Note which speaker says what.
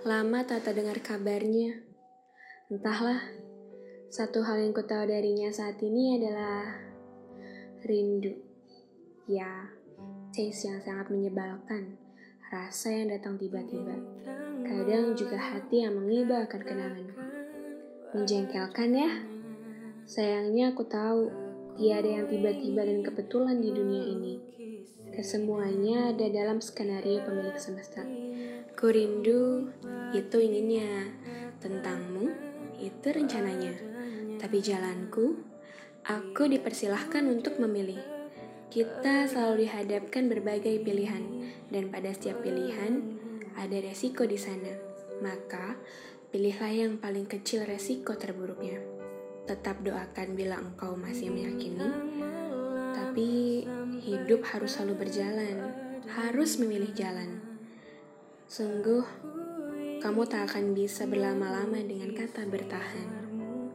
Speaker 1: Lama tak terdengar kabarnya. Entahlah, satu hal yang ku tahu darinya saat ini adalah rindu. Ya, taste yang sangat menyebalkan, rasa yang datang tiba-tiba. Kadang juga hati yang mengiba akan kenanganku. Menjengkelkan ya? Sayangnya aku tahu, tiada yang tiba-tiba dan kebetulan di dunia ini. Kesemuanya ada dalam skenario pemilik semesta. Ku rindu, itu inginnya. Tentangmu, itu rencananya. Tapi jalanku, aku dipersilahkan untuk memilih. Kita selalu dihadapkan berbagai pilihan, dan pada setiap pilihan ada resiko di sana. Maka, pilihlah yang paling kecil resiko terburuknya. Tetap doakan bila engkau masih meyakini, tapi hidup harus selalu berjalan, harus memilih jalan. Sungguh, kamu tak akan bisa berlama-lama dengan kata bertahan.